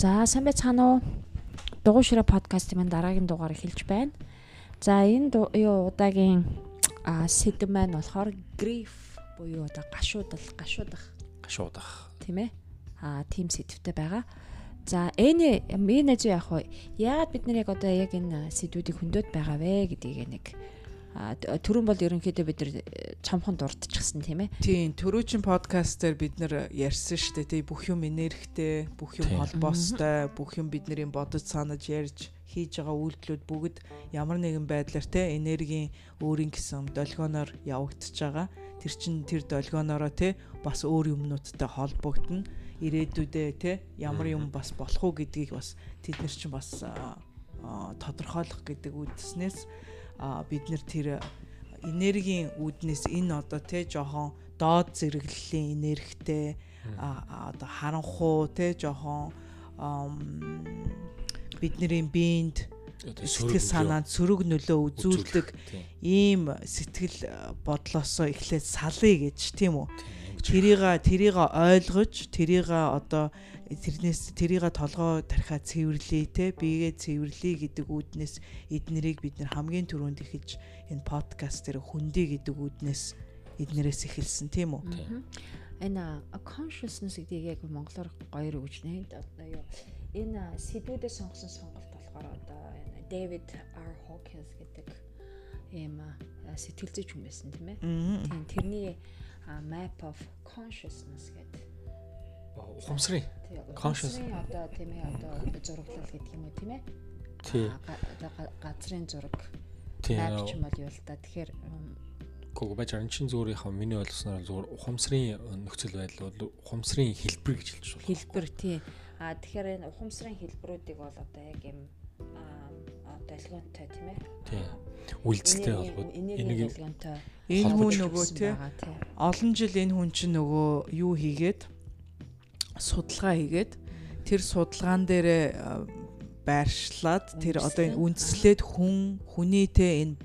За сайн байцгаана уу? Дугуй ширээ подкастын маань дараагийн дугаар эхэлж байна. За энэ юу удаагийн сэдэв маань болохоор grief буюу одоо гашуудал, гашуудах, гашуудах тийм ээ. Аа тийм сэдвтэй байгаа. За энэ зүй яг хуу яагаад бид нар яг одоо яг энэ сэдвүүдийг хөндөд байгаа вэ гэдгийг нэг түрүүн бол ерөнхийдөө бид нар э, цомхон дурдчихсан тийм ээ. Тийм, түрүүчин подкаст дээр бид нар ярьсан шүү дээ. Тий бүх юм энергитэй, бүх юм холбоостой, бүх юм бидний бодож санаж ярьж хийж байгаа үйлдэлүүд бүгд ямар нэгэн байдлаар те энергийн өөрийн гэсэн долгионоор явагдаж байгаа. Тэр чин тэр долгионоороо те бас өөр юмнуудтай холбогдно. Ирээдүйдээ те ямар юм бас болох уу гэдгийг бас тэд нар чинь бас тодорхойлох гэдэг үдснээс бид нэр тэр энергийн үүднээс энэ одоо те жоохон доод зэрэглэлийн энергитэй одоо харанхуу те жоохон бидний биед сэтгэл санаанд сөрөг нөлөө үзүүлдэг. ийм сэтгэл бодлосоо эхлээд салъя гэж тийм үү тэрийг тэрийг ойлгож тэрийг одоо тэрнээс тэрийг толгой тархиа цэвэрлэе те. Биегээ цэвэрлэе гэдэг үүднээс эднэрийг бид нэр хамгийн түрүүнд эхэлж энэ подкаст дээр хүндий гэдэг үүднээс эднэрээс эхэлсэн тийм үү? Энэ consciousness гэдгийг яг монголоор гоёр өгч нэ. Одоо юу? Энэ сэдвүүдээ сонгосон сонголт болохоор одоо энэ David R. Hawkins гэдэг ийм сэтгэл зүйч хүн байсан тийм ээ. Тийм тэрний map of consciousness гэдэг ухамсарын? Conscious одоо тийм ээ одоо зураглал гэдэг юм уу тийм ээ? Тий. Газрын зураг. Тий ч юм бол юу л да тэгэхээр Гүг бач аранчин зүрийнхаа миний ойлгосноор зүгээр ухамсарын нөхцөл байдал бол ухамсарын хэлбэр гэж хэлж байна. Хэлбэр тий. А тэгэхээр энэ ухамсарын хэлбэрүүдийг бол одоо яг юм долгионтой тийм ээ. Тий. Үйлдэлтэй холбоод энийг энэ хүн нөгөө тий. Олон жил энэ хүн чинь нөгөө юу хийгээд судалгаа хийгээд тэр судалгаан дээр байршлаад тэр одоо энэ үндслээд хүн хүнийтэй энэ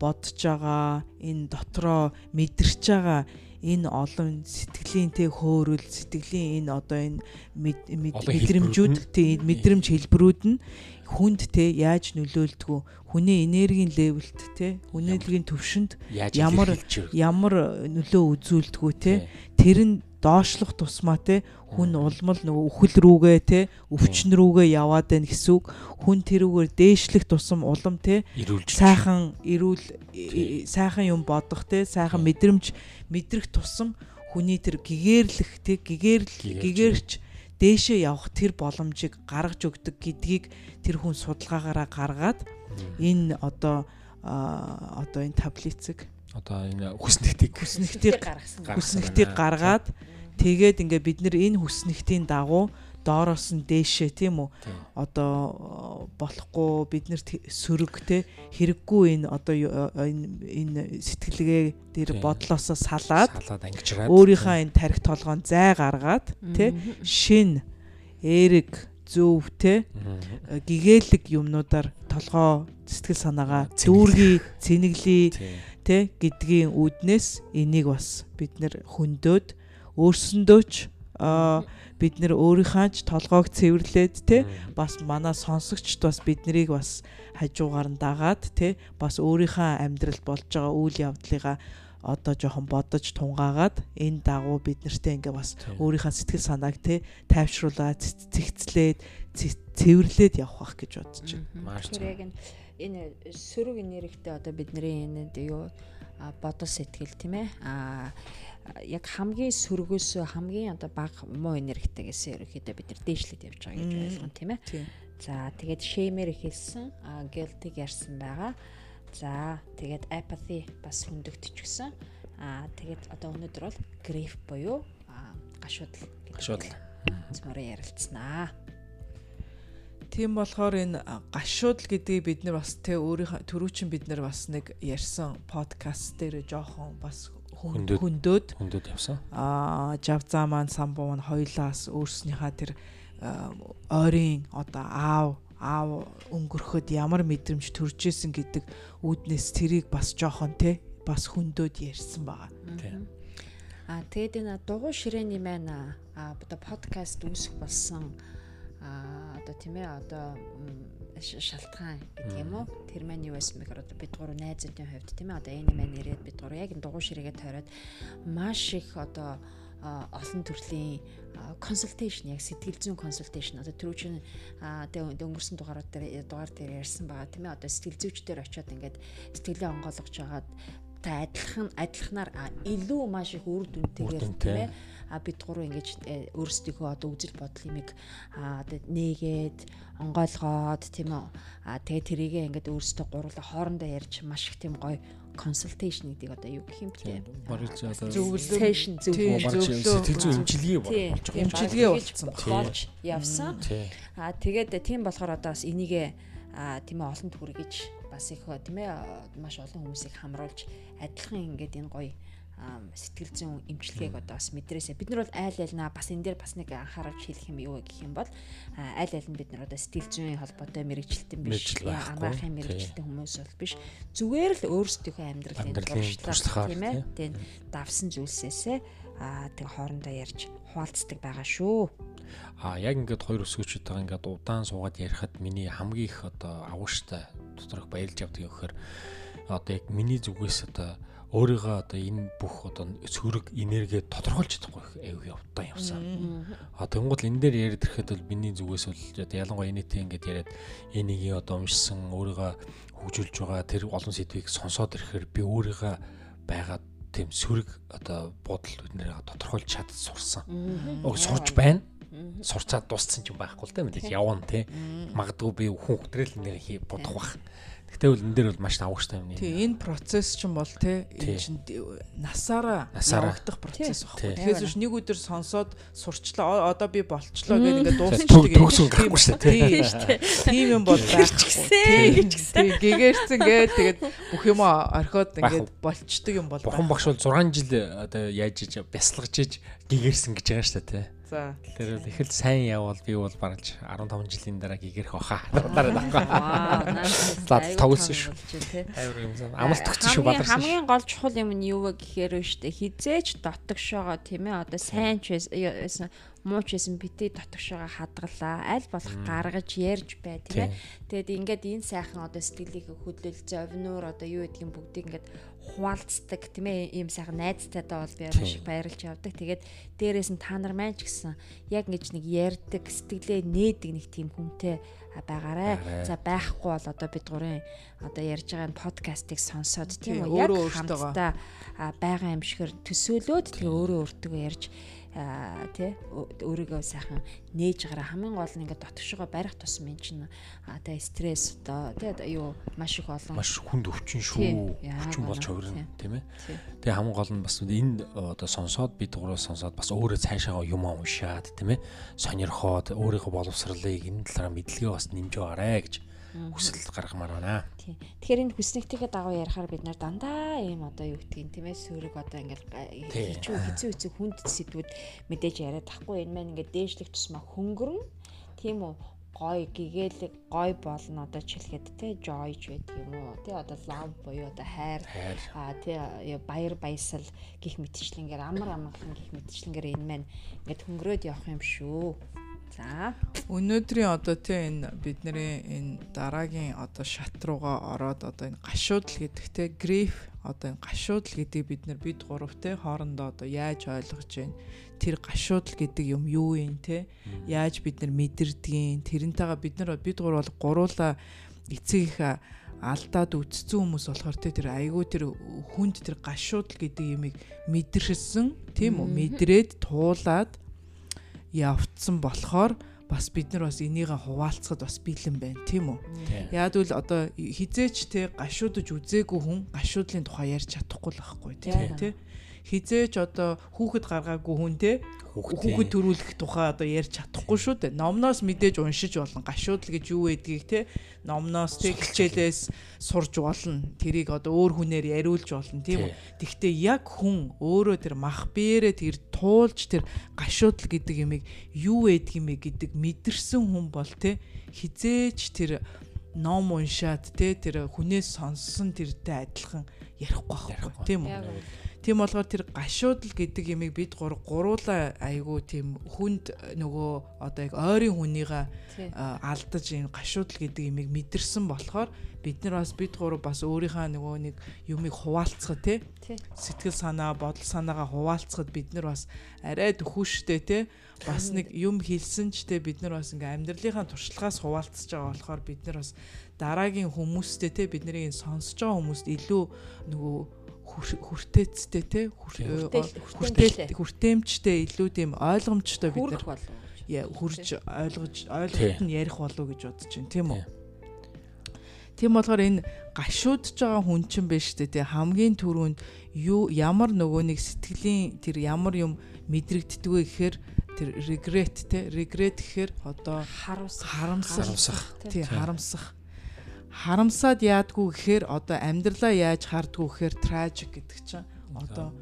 бодож байгаа энэ дотроо мэдэрч байгаа энэ олон сэтгэлийн тэ хөөрөл сэтгэлийн энэ одоо энэ мэдрэмжүүд тий мэдрэмж хэлбэрүүд нь хүнд те яаж нөлөөлдгөө? Хүний энергийн левелт те хүнээдгийн төвшөнд ямар ямар нөлөө үзүүлдгүү те тэр нь доошлох тусмаа те хүн улмал нөгөө үхэл рүүгээ те өвчин рүүгээ яваад байна гэсэн үг. Хүн тэрүүгээр дээшлэх тусам улам те сайхан эрүүл сайхан юм бодох те сайхан мэдрэмж мэдрэх тусам хүний тэр гэгээрлэх те гэгээрл гэгээрч. дээшээ явах тэр боломжийг гаргаж өгдөг гэдгийг тэр хүн судалгаагаараа гаргаад энэ одоо одоо энэ таблицэг одоо энэ хүснэгтийг хүснэгтийг гаргасан. хүснэгтийг гаргаад Тэгээд ингээ бид нэр энэ хүснэгтийн дагуу доороос нь дээшээ тийм үү? Одоо болохгүй бид нэр сөрөг те хэрэггүй энэ одоо энэ энэ сэтгэлгээ дээр бодлоосоо салаад өөрийнхөө энэ тарих толгоон зай гаргаад те шин эрэг зөв те гэгээлэг юмнуудаар толгоо сэтгэл санаагаа дүүргий цэнэглий те гэдгийн үүднээс энийг бас бид нэр хөндөөд өөрсөндөө ч бид нэр өөрийнхөө ч толгойг цэвэрлээд те бас манай сонсогчд бас биднийг бас хажуугаар нь дагаад те бас өөрийнхөө амьдралд болж байгаа үйл явдлыгаа одоо жоохон бодож тунгаагаад энэ дагуу бид нартэй ингээ бас өөрийнхөө сэтгэл санааг те тайвшруулаад цэгцлээд цэвэрлээд явах гэж бодож байна. Тэгэхээр яг энэ сөрөг энергитэй одоо бидний энэ юу бодол сэтгэл тийм ээ? А яг хамгийн сөргөөс хамгийн одоо бага муу энергитэйгээс ерөөхдөө бид нар дээшлээд явж байгаа гэж ойлгоно тийм ээ. За тэгээд шеймэр ихэлсэн, guilty ярьсан байгаа. За тэгээд apathy бас хөндөгдчихсэн. Аа тэгээд одоо өнөөдөр бол grief буюу гашуудл гэдэг. Гашуудл. Цморын ярилцсанаа. Тийм болохоор энэ гашуудл гэдгийг бид нар бас тэ өөрийнхөө төрүүчин бид нар бас нэг ярьсан подкаст дээр жоохон бас хөндөөд хөндөөд явсан. Аа Жавзаа маань самбуу маань хоёлаас өөрснийхаа тэр ойрын одоо аав аав өнгөрөхөд ямар мэдрэмж төрж исэн гэдэг үүднээс тэрийг бас жоохон те бас хөндөөд ярьсан байгаа. Тийм. А тэгээд энэ дугуй ширээний маань одоо подкаст үүсэх болсон а одоо тийм ээ одоо шалтгаан гэдэг юм уу? Тэр маань юу байсан бэхээр одоо бид гурав найзуудын хувьд тийм ээ. Одоо энэ маань ирээд бид гурав яг дугуй ширээгээ тойроод маш их одоо олон төрлийн консультейшн яг сэтгэл зүйн консультейшн. Одоо түрүү чинь тэгээ өнгөрсөн дугаарууд дээр дугаар дээр ярьсан байгаа тийм ээ. Одоо сэтгэл зүйчдэр очиод ингээд сэтгэлээ онгойлгож жагаад та адилхан адилханаар илүү маш их үр дүнтэйгээр тийм ээ бид гурав ингэж э, өөрсдийнхөө одоо үзэл бодлыг одоо нээгээд онгойлгоод тийм үү? А тэгээ тэрийгээ ингээд өөрсдөө гурлаа хоорондоо ярьж маш их тийм гоё консультейшн гэдэг одоо юу гэх юм бэ? Барилж одоо зөвлөлөө сешн зөвлөлөө сэтгэл зүйн эмчилгээ болж байгаа. Эмчилгээ болсон. болж явсан. Аа тэгээд тийм болохоор одоо бас энийгээ тийм ээ олон төгөр гэж бас их тийм ээ маш олон хүмүүсийг хамруулж адилхан ингээд энэ гоё сэтгэл зүйн эмчилгээг одоо бас мэдрээсээ бид нар бол айл айлнаа бас энэ дээр бас нэг анхааруулж хэлэх юм юу гэх юм бол айл айл нь бид нар одоо сэтгэл зүйн холбоотой мэрэгчлэлтэн биш. Амаахын мэрэгчлэлтэн хүмүүс бол биш. Зүгээр л өөрсдийнхөө амьдралын туршлага тийм ээ тийм давсан зүйлсээсээ аа тэг хоорондоо ярьж хуваалцдаг байгаа шүү. А яг ингээд хоёр өсгөөчтэйгээ ингээд удаан суугаад ярихад миний хамгийн их одоо агууштай доторх баярлж явдаг юм гэхээр одоо яг миний зүгээс одоо өөрийгөө одоо энэ бүх одоо сөрөг энерги тодорхойлж чадахгүй аюу явтаа явсан. А тэнгуул энэ дээр яриад ирэхэд бол миний зүгээс бол ялангуяа энэтэй ингээд яриад энийг одоо уншсан өөрийгөө хөгжүүлж байгаа тэр олон сэдвийг сонсоод ирэхээр би өөрийгөө байгаад тийм сөрөг одоо бодол бид нэр тодорхойлж чад сурсан. Өг сурч байна. Сурцаад дууссан ч юм байхгүй л дээ мэдээж явна тий магадгүй би хүн хөтрэл нэг бодох бах Гэтэ бол энэ дээр бол маш тавгаштай юм. Тий, энэ процесс ч юм бол те энэ чинь насаараа явагдах процесс баггүй. Тэгэхээс биш нэг өдөр сонсоод сурчлаа одоо би болчлоо гэдэг ингээд дуусчихдаг. Төгсөн гарахгүй шүү дээ. Тийм юм бол байхгүй. Тий, гэгэрсэн гээд тэгээд бүх юм орхиод ингээд болчдөг юм бол. Бурхан багш бол 6 жил одоо яаж иж бясалгаж иж гэгэрсэн гэж байгаа шүү дээ тий. За. Тэр бол их л сайн явбал би бол баралж 15 жилийн дараа гэгэрх баха. Дараа байхгүй. За тоглосон шүү. Амар юм сан. Амлалт өгсөн шүү бадарсан. Хамгийн гол чухал юм нь юу вэ гэхээр өштэй хизээч дотгошоогоо тийм ээ одоо сайн ч байсан муу ч байсан битээ дотгошоогоо хадгалаа. Аль болох гаргаж ярьж бай тийм ээ. Тэгэд ингээд энэ сайхан одоо сэтгэлийг хөдлөл зовноор одоо юу гэдгийг бүгдийг ингээд хуваалцдаг тийм ээ ийм сайхан найзтайдаа бол би маш их баярлж явдаг. Тэгээд дээрээс нь та нар маань ч гэсэн яг ингэж нэг ярддаг, сэтгэлээ нээдэг нэг тийм хүнтэй байгаарэ. За байхгүй бол одоо бид гурийн одоо ярьж байгаа энэ подкастыг сонсоод тийм үү яг хамтдаа байгаа юм шигээр төсөөлөөд тэгээ өөрөө өөртөө ярьж тий өөрийгөө сайхан нээж гараа. Хамгийн гол нь ингээд дотгошоо барих тусам эн чинь та стресс одоо тий юу маш их олон маш хүнд өвчин шүү. Өвчин болж хувирна тийм ээ. Тэгээ хамгийн гол нь бас энэ одоо сонсоод бид гурав сонсоод бас өөрөө цаашаа юм уншаад тийм ээ. Сонирхоод өөрийнхөө боловсролыг энэ талаараа мэдлэгээ бас нэмж байгаарэ гэж хүсэл гаргамаар байна. Тийм. Тэгэхээр энэ хүснэгтийнхээ дагуу ярихаар бид нар дандаа ийм одоо юу гэдгийг тийм ээ сүрэг одоо ингээл хичүү хэцүү хэцүү хүнд сэдвүүд мэдээж яриад тахгүй. Энэ маань ингээд дээшлэх тусмаа хөнгөрн тийм үү? Гой гэгээлэг гой болно одоо чилхэд те жойж байдаг юм уу? Те одоо лав буюу одоо хайр. А те баяр баясал гих мэтчлэнгээр амар амгалан гих мэтчлэнгээр энэ маань ингээд хөнгөрөөд явах юм шүү За. Өнөөдрийн одоо тийм энэ бидний энэ дараагийн одоо шат руугаа ороод одоо энэ гашуудл гэдэг те гриф одоо энэ гашуудл гэдэг бид нар бид гурав те хоорондоо одоо яаж ойлгож байна? Тэр гашуудл гэдэг юм юу юм те яаж бид нар мэдэрдгийг? Тэрнтэйгээ бид нар бид гурав бол гуруула эцэг их алдаад үтцсэн хүмүүс болохоор те тэр айгүй тэр хүнд тэр гашуудл гэдэг юмыг мэдэрсэн тийм үү? Мэдрээд туулаад явцсан болохоор бас бид нар бас энийгээ хуваалцахад бас бэлэн байна тийм үү. Яг үл одоо хизээч те гашуудж үзээгүй хүн гашуудлын тухай ярьж чадахгүй л байхгүй тийм тий хизээч одоо хүүхэд гаргаагүй хүн те хүүхэд төрүүлэх тухай одоо ярьж чадахгүй шүү дээ. Номноос мэдээж уншиж болно. Гашуудл гэж юу байдгийг те номноос те хичээлээс сурж болно. Тэрийг одоо өөр хүнээр яриулж болно тийм үү. Тэгвэл яг хүн өөрөө тэр мах биерээ тэр туулж тэр гашуудл гэдэг юмыг юу байдг юм бэ гэдэг мэдэрсэн хүн бол те хизээч тэр ном уншаад те тэр хүнээс сонссон тэртэй адилхан ярихгүй байхгүй тийм үү Тийм болохоор тэр гашуудл гэдэг ямиг бид гур гуруула айгу тийм хүнд нөгөө одоо яг ойрын хүнийгээ алдаж энэ гашуудл гэдэг ямиг мэдэрсэн болохоор бид нар бас бид гур бас өөрийнхөө нөгөө нэг юмыг хуваалцах тий. Сэтгэл санаа бодол санаагаа хуваалцахад бид нар бас арай дөхөштэй тий. Бас нэг юм хэлсэн ч тий бид нар бас ингээм амьдралынхаа туршлагаас хуваалцаж байгаа болохоор бид нар бас дараагийн хүмүүстэй тий. Бидний сонсож байгаа хүмүүст илүү нөгөө хүртээцтэй те хүртээмжтэй илүү тийм ойлгомжтой бид нар хурж ойлгож ойлголт нь ярих болов гэж бодож байна. Тийм үү Тийм болохоор энэ гашуудж байгаа хүн чинь биш үү те. Хамгийн түрүүнд юу ямар нөгөө нэг сэтгэлийн тэр ямар юм мэдрэгддэг вэ гэхээр тэр regret те. Regret гэхээр одоо харамсах. тий. харамсах харамсаад яадгүй гэхээр одоо амьдралаа яаж хардггүй гэхээр tragic гэдэг чинь одоо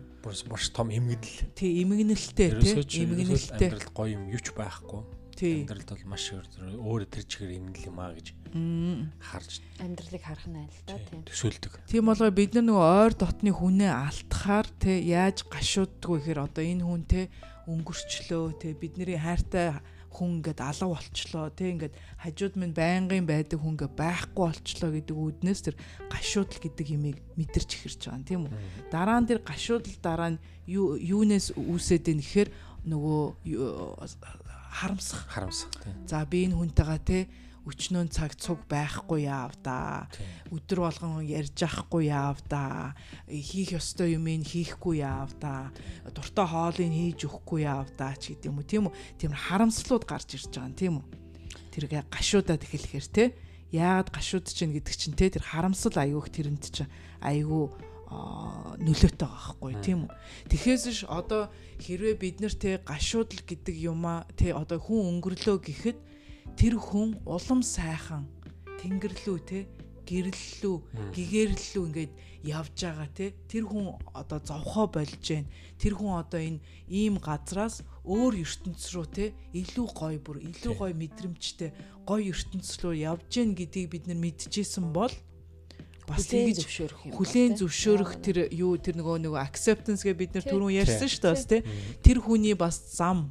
маш том эмгэнэл. Тий, эмгэнэлтэй тий, эмгэнэлтэй. Амьдрал гоё юм юуч байхгүй. Тий. Амьдралд бол маш өөр тэр чигээр эмгэнэл юм аа гэж харж амьдралыг харах нь айл та тий. Төсөөлдөг. Тийм болгоо бид нар нөгөө ойр дотны хүнээ алтахаар тий яаж гашууддгүй гэхээр одоо энэ хүн тий өнгөрчлөө тий бидний хайртай хүн ингээд алав болчлоо тий ингээд хажууд минь байнгын байдаг хүн ингээд байхгүй болчлоо гэдэг үүднээс тэр гашуудл гэдэг имийг мэдэрч ихэрч байгаа тийм үү? Дараа нь тэр гашуудл дараа нь юу юунаас үүсээд байна гэхээр нөгөө харамсах. Харамсах тий за би энэ хүнтэйгээ тий өчнөө цаг цуг байхгүй яав да. Өдөр болгон ярьж авахгүй яав да. Хийх ёстой юм ин хийхгүй яав да. Дуртай хоолыг хийж өгөхгүй яав да ч гэдэг юм уу тийм үү. Тийм харамслууд гарч ирж байгаа юм тийм үү. Тэр гашуудад эхлэхээр те яагаад гашууд чинь гэдэг чинь те тэр харамсал аюух тэрэнд чинь аюу нөлөөтэй байгаа байхгүй тийм үү. Тэгэхээс ш одоо хэрвээ бид нар те гашуудл гэдэг юмаа те одоо хүн өнгөрлөө гэхэд тэр хүн улам сайхан тэнгэрлүү те гэрлэлүү гэгэрлэлүү ингээд явж байгаа те. Тэр хүн одоо зовхоо болж гэн. Тэр хүн одоо энэ ийм газраас өөр ертөнц рүү те илүү гоё бүр илүү гоё мэдрэмжтэй гоё ертөнц рүү явж гэн гэдгийг бид нар мэдчихсэн бол бас тэгж зөвшөөрөх юм. Хүлээн зөвшөөрөх тэр юу тэр нөгөө нөгөө acceptance гэ бид нар түрүүн ярьсан шүү дээ бас те. Тэр хүний бас зам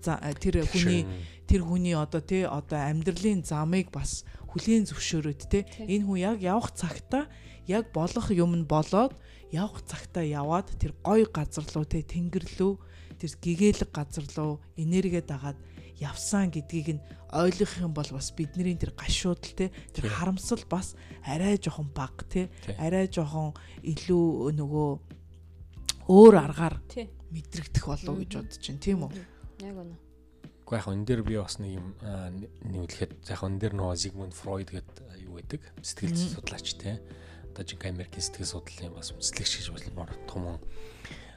тэр хүний тэр хүний одоо тий одоо амьдралын замыг бас хүлээн зөвшөөрөөд тий энэ хүн яг явах цагтаа яг болох юм нь болоод явах цагтаа яваад тэр гой газар руу тий тэнгэрлүү тэр гэгээлэг газар руу энерги дагаад явсан гэдгийг нь ойлгох юм бол бас бидний тэр гашуудл те тэр харамсал бас арай жоохон баг те арай жоохон илүү нөгөө өөр аргаар мэдрэгдэх болов гэж бодож байна тийм үү? Яг үнэ Уу яг энэ дээр би бас нэг юм нэмэлхэд яг энэ дээр нөгөө Зигмунд Фройд гэдэг юу гэдэг сэтгэл судлаач те. Одоо жинхэнэ Америкийн сэтгэл судлалын бас үндэслэгч гэж болмоор том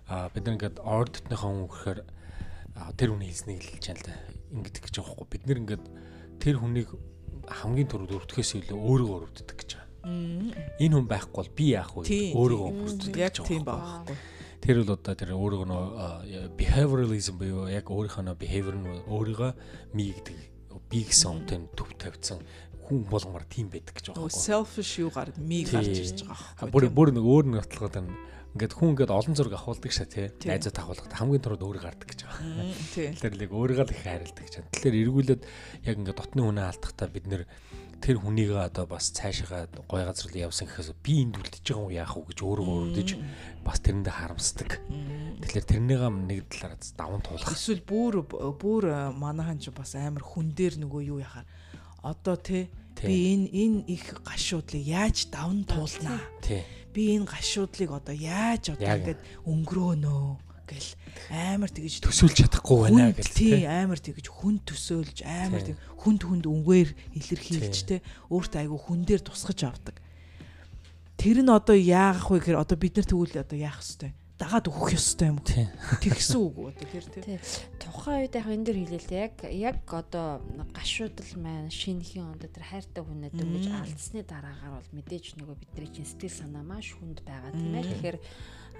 а бид нэгэд орд дотныхоо өнгөхээр тэр хүний хэлснийг л да. Ингэдэг гэж байгаа. Бид нэгэд тэр хүнийг хамгийн түрүүд өртөхөөс илүү өөрийгөө өрөвддөг гэж байгаа. Энэ хүн байхгүй бол би яах вэ? Өөрийгөө өрөвддөг. Яг тийм байхгүй Тэр бол одоо тэр өөрөг нөө behavioralism буюу яг өөрийнхөө нөө behavior нь өөрийгөө ми гэдэг би гэсэн үнтэй төв тавьсан хүн болгомоор тийм байдаг гэж байгаа юм. Selfish юугаар ми гарч ирж байгаа. Бүр бүр нэг өөр нэг баталгаад байна. Ингээд хүн ингээд олон зураг авахулдаг шээ тий. Найзууд авахулдаг. Хамгийн турууд өөрөө гардаг гэж байгаа. Тэр л өөрийгөө л их хайрладаг гэж. Тэгэхээр эргүүлээд яг ингээд дотны хүнээ алдахдаа бид нэр тэр хүнийг одоо бас цаашаа гой газар руу явсан гэхээс би энд үлдчихэж байгаа юм яах вэ гэж өөрөө өрөвдөж бас тэрэндээ харамсдаг. Тэгэхээр тэрнийгээ нэг талаараа даван туулах. Эсвэл бүр бүр манайхан ч бас амар хүн дээр нөгөө юу яхаар. Одоо те би энэ энэ их гашуудлыг яаж даван туулнаа. Би энэ гашуудлыг одоо яаж одоо ингээд өнгөрөөнөө гэл амар тэгэж төсөөлж чадахгүй байна гэл тий амар тэгэж хүн төсөөлж амар тэг хүнд хүнд өнгөөр илэрхийлж те өөртөө айгу хүн дээр тусгаж авдаг. Тэр нь одоо яах вэ гэхээр одоо бид нар тэгвэл одоо яах хэвтэй дагаад өгөх ёстой юм. Тэгсэн үг одоо тэр тий. Тухайн үед яг энэ дэр хэлээ яг яг одоо гашуудл маань шинэхийн онд тэр хайртай хүнээ дөрвөж алдсны дараагаар бол мэдээж нөгөө бидний чинь сэтгэл санаа маш хүнд байгаа тийм ээ. Тэгэхээр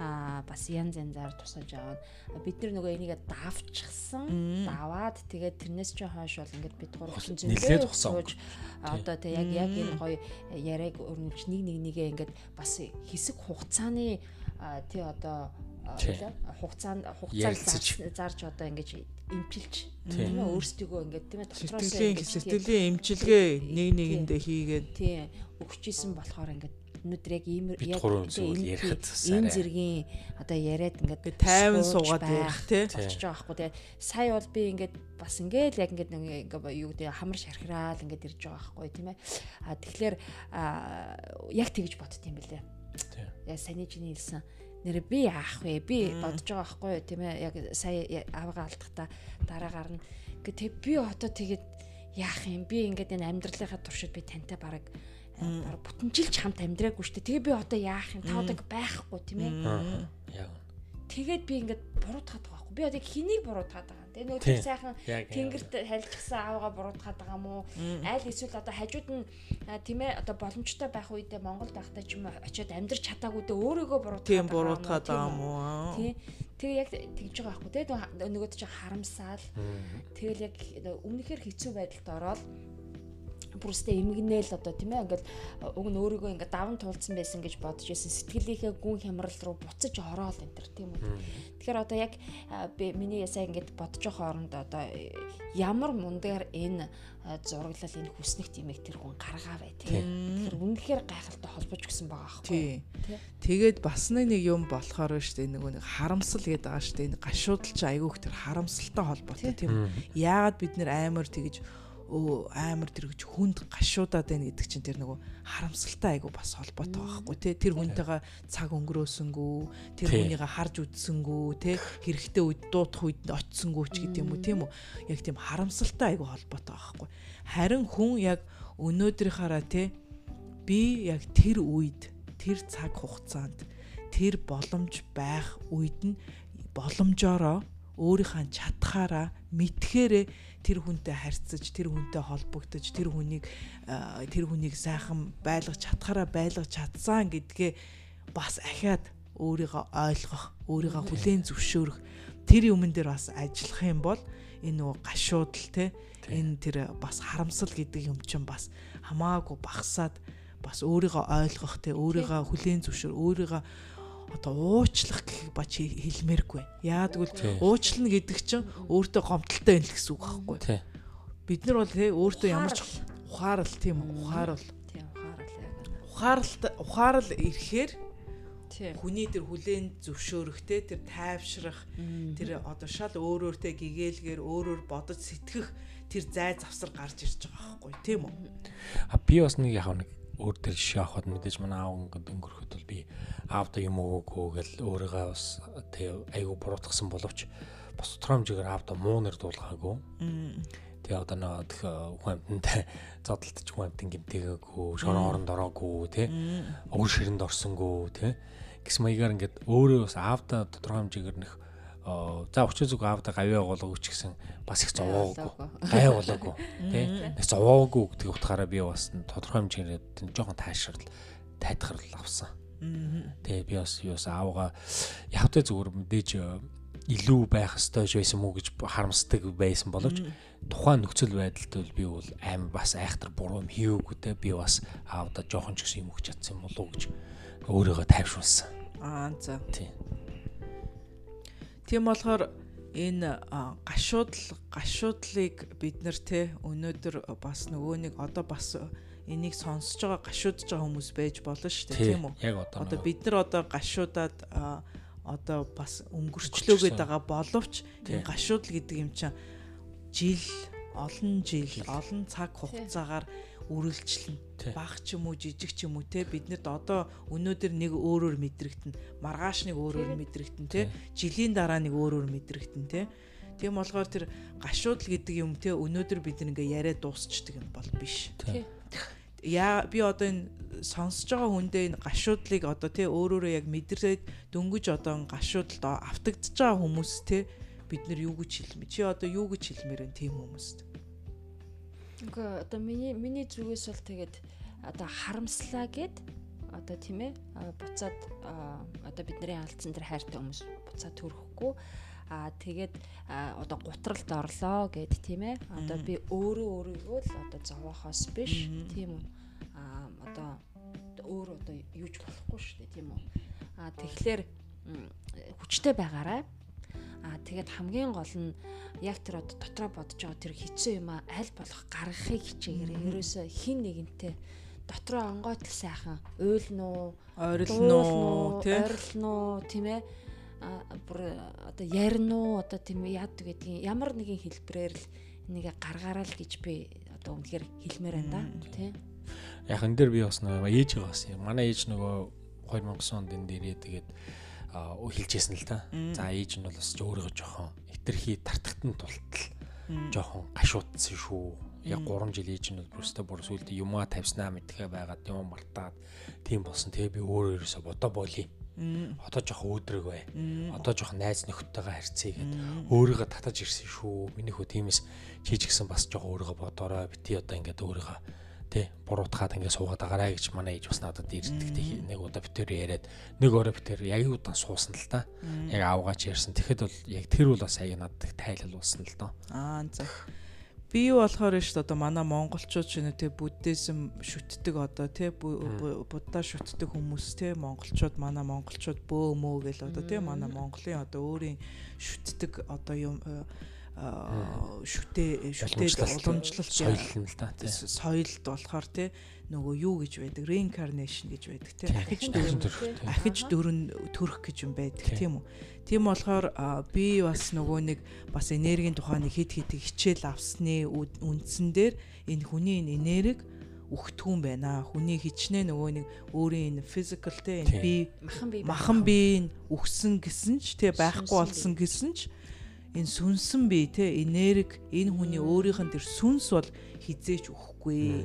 а бас янз янзаар тусаж аваад бид нар нөгөө энийгээ давчсан даваад тэгээд тэрнээс ч хойш бол ингээд бид гурав нэлээд тусаж одоо тэг яг яг энэ гоё яриаг өрнөж нэг нэг нэгээ ингээд бас хэсэг хугацааны тий одоо хугацаанд хугацаанд зарж одоо ингэж эмчилж. Тийм ээ өөрсдөө ингээд тийм ээ дотроос сэтгэлийн сэтгэлийн эмчилгээ нэг нэгэндээ хийгээд. Тий. Өгчээсэн болохоор ингээд өнөөдөр яг ийм яг энэ зэргийн одоо яриад ингээд тайван суугаад ярих тий. болчихж байгаа байхгүй тий. Сая бол би ингээд бас ингээд яг ингээд ингээ юу гэдэг хамар шархираал ингээд ирж байгаа байхгүй тийм ээ. А тэгэхээр яг тэгж бодд юм бэлээ яг саний чиний хэлсэн нэр би яах вэ? Би бодож байгаа байхгүй юу тийм ээ. Яг сая авгаа алдахта дараагаар нь ингээ тэг би одоо тэгээд яах юм? Би ингээд энэ амьдралынхаа туршид би тантай бараг бараг бүтэнжилж хамт амьдраагүй шүү дээ. Тэгээ би одоо яах юм? Та одоо байхгүй тийм ээ. Яг. Тэгээд би ингээд буруутгаад байгаа байхгүй. Би одоо хэнийг буруутгаад байгаа Тэгээ нөгөө тэр сайхан тэнгэрт хайлтгсан аавгаа буруутгаад байгаа мó аль эсвэл одоо хажууд нь тийм ээ одоо боломжтой байх үедээ Монгол байхдаа ч юм уу очиод амьдрч чадаагүй дэ өөрийгөө буруутгаад тийм байгаа мó тий. Тэгээ яг тэгж байгаа байхгүй тий нөгөөд чинь харамсаал тэгэл яг өмнөхөр хэцүү байдалд ороод бүрстэ эмгэнэл одоо тийм ээ. Ингээл уг нь өөрийгөө ингээд даван туулсан байсан гэж бодож байсан. Сэтгэлийнхээ гүн хямрал руу буцаж ороод энэ төр тийм үү? Тэгэхээр одоо яг би миний ясаа ингээд бодож байгаа хооронд одоо ямар мундагаар энэ зураглал энэ хүснэх тимийг тэр хүн гаргаа бай тийм тэгэхээр үнэхээр гайхалтай холбож гисэн байгаа аахгүй. Тэгээд бас нэг юм болохоор шүү дээ. Нөгөө нэг харамсал гэдэг байгаа шүү дээ. Энэ гашуудл чи айгүйх тэр харамсалтай холбоотой тийм яагаад бид нэр амар тэгж өө амар тэргэж хүнд гашуудаад байна гэдэг чинь тэр нөгөө харамсалтай айгу бас холбоотой байхгүй тий тэр хүнтэйгээ цаг өнгөрөөсөнгүү тэр хүнийгээ харж үдсэнгүү тий хэрэгтэй үед дуудах үед очисонгүү ч гэдэг юм уу тийм үү? Яг тийм харамсалтай айгу холбоотой байхгүй. Харин хүн яг өнөөдрийнхаараа тий би яг тэр үед тэр цаг хугацаанд тэр боломж байх үед нь боломжоороо өөрийнхөө чадхаараа мэдхээрээ тэр хүнтэй харьцаж тэр хүнтэй холбогдож тэр хүнийг тэр хүнийг сайхан байлгаж чадхаараа байлгаж чадсан гэдгээ бас ахиад өөрийгөө ойлгох өөрийгөө хүлээн зөвшөөрөх тэр юмн дээр бас ажиллах юм бол энэ нөгөө гашуудл те энэ тэр бас харамсал гэдэг юм чинь бас хамаагүй багасаад бас өөрийгөө ойлгох те өөрийгөө хүлээн зөвшөөр өөрийгөө одоо уучлах гэх бач хэлмээргүй. Яагаад гэвэл уучлна гэдэг чинь өөртөө гомдолтой юм л гэсэн үг байхгүй. Бид нар бол тий өөртөө ямар ч ухаарал тийм ухаарал. Тийм ухаарал яг. Ухаарал ухаарал ирэхээр хүний тэр хүлээн зөвшөөрөхтэй тэр тайвшрах тэр одоо шал өөрөөртэй гэгээлгээр өөрөөр бодож сэтгэх тэр зай завсар гарч ирж байгаа байхгүй тийм үү? А би бас нэг яг нэг өөр төр жишээ авахад мэдээж манай аав ингээд өнгөрөхөд бол би аавда юм өгөөгүй гэл өөрийгөө бас тэг айгу буруутгасан боловч бас тодорхой хэмжээгээр аавда муу нэр дуулгаагүй. Тэгээ одоо нэг хүн амьтантай зодтолтч хүн амьтан гимтээггүй, шорон оронд ороогүй, тэ. Өвөр ширэнд орсонгүй, тэ. Гэс маягаар ингээд өөрөө бас аавда тодорхой хэмжээгээр нэх за өчөө зүг аавда гавьяа голгоо ч гэсэн бас их зовоогүй. гай болоогүй тий? Нэг зовоогүй гэдэг утгаараа би бас тодорхой хэмжээгээр жоохон таашрал тайтгарл авсан. Тэгээ би бас юу бас аавга явтай зүгээр мэдээж илүү байх ёстой байсан мүү гэж харамсдаг байсан боловч тухайн нөхцөл байдалд бол би бол аим бас айхтар буруу юм хийгээгүй те би бас аавда жоохон ч гэсэн юм өгч чадсан болов уу гэж өөрийгөө тайвшруулсан. Аа за. Тий Тийм болохоор энэ гашуудл гашуудлыг бид нар те өнөөдөр бас нөгөө нэг одоо бас энийг сонсож байгаа гашуудж байгаа хүмүүс байж болно шүү дээ тийм үү? Яг одоо одоо бид нар одоо гашуудаад одоо бас өнгөрчлөөгээд байгаа боловч энэ гашуудл гэдэг юм чинь жил олон жил. олон цаг хугацаагаар үргэлжлэн баг ч юм уу жижиг ч юм уу те биднэрд одоо өнөөдөр нэг өөрөөр мэдрэгтэн маргааш нэг өөрөөр мэдрэгтэн те жилийн дараа нэг өөрөөр мэдрэгтэн те тийм болохоор тэр гашуудл гэдэг юм те өнөөдөр бид ингээ яриа дуусчдаг юм бол биш. Яа би одоо энэ сонсож байгаа хүндээ энэ гашуудлыг одоо тий өөрөөрөө яг мэдрээд дөнгөж одоо гашуудалд автагдж байгаа хүмүүс те бид нар юу гэж хэлмэ? Чи одоо юу гэж хэлмээр энэ тийм хүмүүст Үгүй одоо миний миний зүгээс бол тэгээд одоо харамслаа гэд одоо тийм ээ буцаад одоо бидний алдсан тэр хайртай хүмүүс буцаад төрөхгүй. Аа тэгээд одоо гутралд орлоо гэд тийм ээ. Одоо би өөрөө өөрийгөө л одоо зовоохоос биш тийм үү. Аа одоо өөр одоо юуж болохгүй шүү дээ тийм үү. А тэгэхээр хүчтэй байгаарай. А тэгээд хамгийн гол нь яг тэр одоо дотроо бодож байгаа тэр хэцүү юм аль болох гаргахыг хичээгээрэй. Ерөөсө хин нэгэнтэй дотроо онгойтл сайхан уйлнуу, ойрлнуу, ойрлнуу тийм ээ. Бүр одоо яринуу одоо тийм яадаг гэдгийг ямар нэгэн хэлбэрээр л энийг гаргаараа л гэж би одоо үнэхээр хэлмээр байна да тийм яг энэ дээр би бас нөгөө ээжээ бас юм. Манай ээж нөгөө 2009 онд энэ дээрээ тэгээд хэлжсэн л та. За ээж нь бол бас өөрийгөө жоохон хитрхи тартагтан тултал жоохон гашуудсан шүү. Яг 3 жил ээж нь бол бүрстэ бүр сүлд юмаа тавьснаа мэдхэ байгаад юм мартаад тийм болсон. Тэгээ би өөрөө ерөөсө бодо болий. Одоо жоохон өөдрөг бай. Одоо жоохон найз нөхдөйгээ харьцъя гэд өөрийгөө татаж ирсэн шүү. Миний хөө тиймээс чи ч гэсэн бас жоохон өөрийгөө бодорой. Бити одоо ингээд өөрийгөө тий буруутгаад ингээд суугаад агараа гэж манай ээж бас надад ирдэг тий нэг удаа битэр яриад нэг өрөө битэр яг удаан суусан л та. Яг аавгаач ярьсан. Тэгэхэд бол яг тэр бол бас аяг надад тайлал болсон л доо. Аа за би юу болохоор шүү дээ одоо манай монголчууд ч нэ тий буддизм шүтдэг одоо тий будда шүтдэг хүмүүс тий монголчууд манай монголчууд бөө мөө гэл одоо тий манай монголын одоо өөрийн шүтдэг одоо юм шүтээ шүтээ уламжлалт соёл нь л та соёлд болохоор тий нөгөө юу гэж байдаг? Reincarnation гэж байдаг тий. Ахиж дөрөн ахиж дөрөн төрөх гэж юм байдаг тийм үү? Тийм болохоор би бас нөгөө нэг бас энергийн тухай нэг хэд хэд хичээл авсны үндсэн дээр энэ хүний энэ энерги өгтгүүн байна. Хүний хичнээн нөгөө нэг өөрийн энэ physical те энэ би махан бие өгсөн гэсэн ч те байхгүй болсон гэсэн ч энэ сүнсэн бие те энерги энэ хүний өөрийнх нь тэр сүнс бол хизээч өгөхгүй.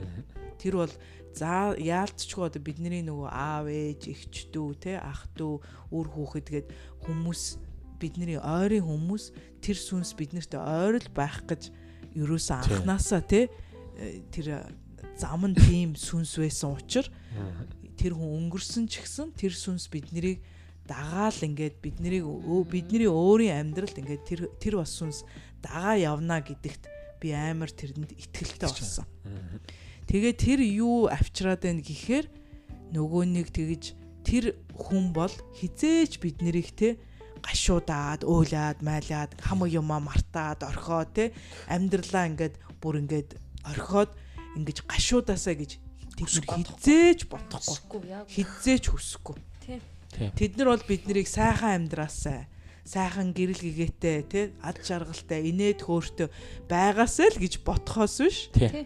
Тэр бол за яалтчгүй одоо бидний нөгөө аав ээж эгч дүү те ах дүү үр хүүхэд гээд хүмүүс бидний ойрын хүмүүс тэр сүнс биднэрт ойрол байх гэж ерөөсөө анханасаа те тэр зам нь тийм сүнс байсан учраас тэр хүн өнгөрсөн ч гэсэн тэр сүнс биднийг дагаал ингээд биднийг бидний өөрийн амьдралд ингээд тэр тэр бас сүнс дагаа явна гэдэгт би амар тэрэнд итгэлтэй болсон. Тэгээ тэр юу авчраад байна гэхээр нөгөө нэг тэгж тэр хүн бол хизээч биднэрийг те гашуудаад өөлаад майлаад хамаг юмаа мартаад орхоод те амьдралаа ингээд бүр ингээд орхоод ингэж гашуудаасаа гэж хизээч бодохгүй. Хизээч хүсэхгүй Тэд нар бол биднийг сайхан амьдраасаа сайхан гэрэл гэгээтэй тий? Ад жаргалтай инээд хөөртэй байгаасаа л гэж ботхоос биш.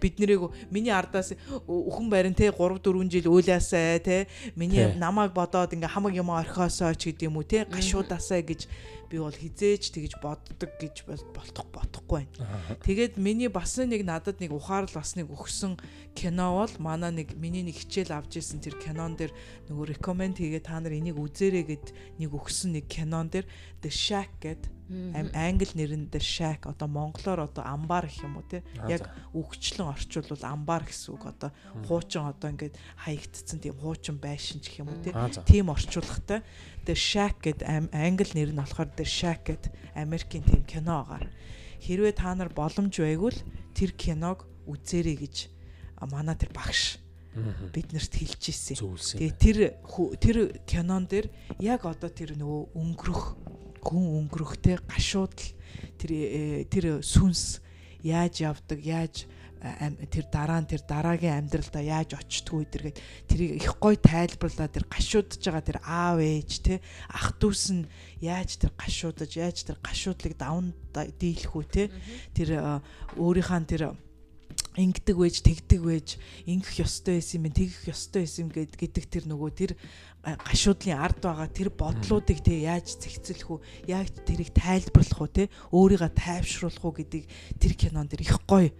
Бид нарыг миний ардаас өхөн барин тий? 3 4 жил уйлаасаа тий? Миний намайг бодоод ингээ хамаг юм орхиосоо ч гэдэм үү тий? Гашуудаасаа гэж би бол хизээж тэгж боддог гэж болтох бодохгүй байна. Тэгээд миний бас нэг надад нэг ухаарл бас нэг өгсөн кино бол манай нэг миний нэг хичээл авч исэн тэр кинон дээр нөгөө recommend хийгээ та нар энийг үзээрэй гэд нэг өгсөн нэг кинон дээр The Shack гэд англи нэрэн The Shack одоо монголоор одоо амбар гэх юм уу те яг үгчлэн орчуулвал амбар гэсэн үг одоо. Хуучин одоо ингээд хаягдцсан тийм хуучин байшин гэх юм уу те тийм орчуулгатай. The Shack гэд англи нэр нь болохоор The Shack гэд Америкийн тийм кино байгаа. Хэрвээ та нар боломж байгвал тэр киног үзээрэй гэж манай тэр багш биднэрт хэлж ирсэн. Тэгээ тэр тэр кинон дээр яг одоо тэр нөгөө өнгөрөх хүн өнгөрөхтэй гашуудл тэр э, тэр сүнс яаж явдаг яаж тэр дараа нь тэр дараагийн амьдралдаа яаж очтгүй тэргээд тэрийг их гой тайлбарлаад тэр гашуудж байгаа тэр аав ээж те ах дүүс нь яаж тэр гашуудаж яаж тэр гашуудлыг давн дийлэх үү те тэр өөрийнхөө тэр ингэдэг вэж тэгдэг вэж ингэх ёстой байсан юм тэгэх ёстой байсан гэд гэдэг тэр нөгөө тэр гашуудлын ард байгаа тэр бодлуудыг те яаж зэгцэлэх үү яаж тэрийг тайлбарлах уу те өөрийгөө тайвшруулах уу гэдгийг тэр кинон дэр их гоё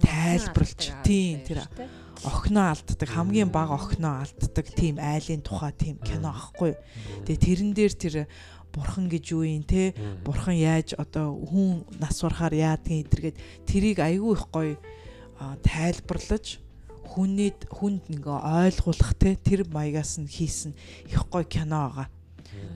тайлбарлаж тийм тэр охиноо алддаг хамгийн бага охиноо алддаг тийм айлын тухай тийм кино ахгүй. Тэгээ тэрэн дээр тэр бурхан гэж юу юм те бурхан яаж одоо хүн нас барахаар яадгийн эдэргээд тэрийг айгүй их гоё тайлбарлаж хүнийд хүнд ингээ ойлгуулах те тэр маягаас нь хийсэн их гоё кино байгаа.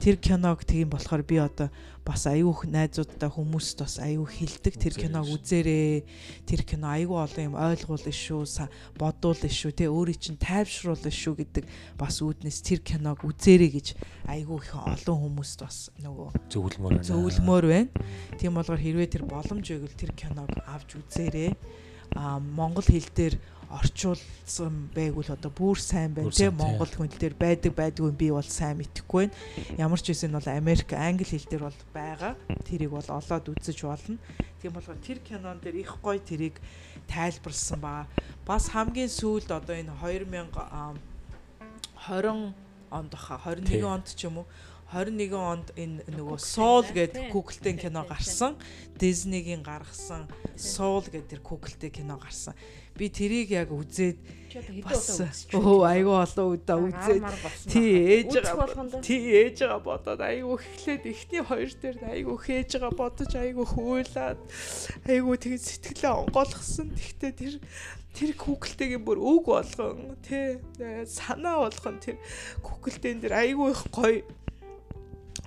Тэр киног тийм болохоор би одоо бас аюух найзуудтай хүмүүст бас аюу хилдэг тэр киног үзээрээ тэр кино аюу олон юм ойлгуул шүү бодуул шүү те өөрийн чинь тайвшруул шүү гэдэг бас үүднээс тэр киног үзээрэй гэж аюу их олон хүмүүст бас нөгөө зөвлөмөр. Зөвлөмөр байна. Тийм болохоор хэрвээ тэр боломж өгвөл тэр киног авч үзээрэй. Монгол хэл дээр орчуулсан байгвал одоо бүр сайн байна тийм монгол хүн дээр байдаг байдгүй би бол сайн мэдэхгүй байна. Ямар ч үсэн бол Америк англи хэл дээр бол байгаа. Тэрийг бол олоод үзэж болно. Тийм болохоор тэр кинон дээр их гоё тэрийг тайлбарлсан ба бас хамгийн сүүлд одоо энэ 2020 онд хаа 21 онд ч юм уу 21 онд энэ нөгөө Soul гэдэг Google-тэй кино гарсан. Disney-гийн гаргасан Soul гэдэг тэр Google-тэй кино гарсан. Би тэрийг яг үзээд бас өө айгүй олон удаа үзээд. тий ээж байгаа тий ээж байгаа бодоод айгүй эхлээд эхний хоёр дээр айгүй хээж байгаа бодож айгүй хөөлаад айгүй тэгээд сэтгэлээ онгойлгосон. Тэгтээ тэр тэр Google-тэйгийн бүр үг болгон тий санаа болгон тэр Google-тэн дээр айгүй их гоё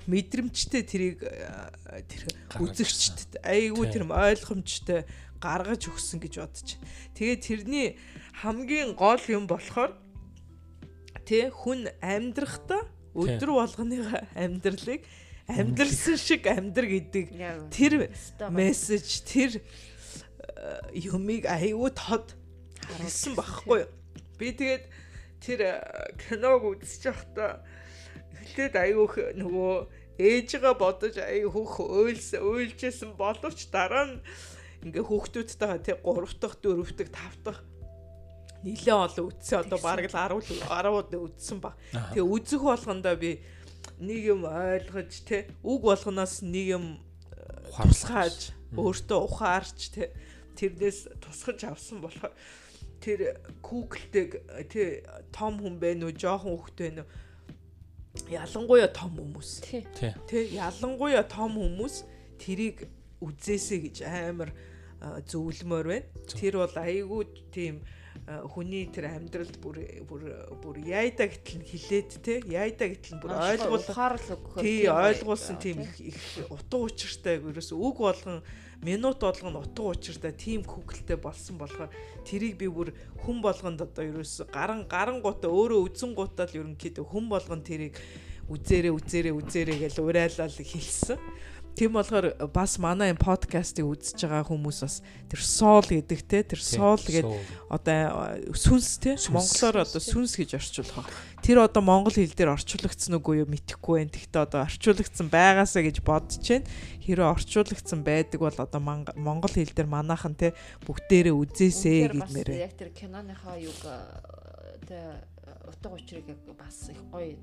мэдрэмжтэй тэрийг тэр үзэгчд айгүй тэр ойлгомжтой гаргаж өгсөн гэж бодож. Тэгээд тэрний хамгийн гол юм болохоор тэ хүн амьдрахдаа өдөр болгоныхаа амьдралыг амьдралсан шиг амьдр гэдэг тэр мессеж тэр юмыг аюу тод харсан байхгүй. Юу. Би тэгээд тэр киног үзэж байхдаа эхлээд аюу нөгөө ээжигээ бодож аюу хөх ойлс ойлжсэн боловч дараа нь ингээ хүүхдүүдтэй тий 3 дахь 4 дахь 5 дахь нилээ олон үтсэн одоо бараг л 10 10-ууд үтсэн ба. Тэгээ үзэх болгондоо би нэг юм ойлгож тий үг болгоноос нэг юм хавсгааж өөртөө ухаарч тий тэрнээс тусгаж авсан болохоор тэр Google-дэг тий том хүн бэ нүү жоохон хүүхдтэй нүү ялангуяа том хүмүүс. Тий. Ялангуяа том хүмүүс тэрийг үзээсэй гэж амар зөвлөмөр байна. Тэр бол айгүй тийм хүний тэр амьдралд бүр бүр бүр яйда гэтэл хилээд те яйда гэтэл бүр ойлгуулахаар л өгөхөөр тий ойлгуулсан тийм их утга учиртай ерөөс үг болгон минут болгон утга учиртай тийм күгэлтэй болсон болохоор тэрийг би бүр хүн болгонд одоо ерөөс гаран гарангуудаа өөрөө үзэн гутал ерөнхийдөө хүн болгон тэрийг үзээрээ үзээрээ үзээрээ гэж урайлал хэлсэн. Тийм болохоор бас манай энэ подкастыг үзэж байгаа хүмүүс бас тэр soul гэдэг те тэр soul гэдэг одоо сүнс те монголоор одоо сүнс гэж орчуулах. Тэр одоо монгол хэл дээр орчуулагдсан үгүй юу мэдэхгүй байна. Тэгтээ одоо орчуулагдсан байгаасаа гэж бодож байна. Хэрэв орчуулагдсан байдаг бол одоо монгол хэл дээр манайхан те бүгдээрээ үзээсэй гэдмээр. Яг тэр киноныхоо юг тэ утга учирыг бас их гоё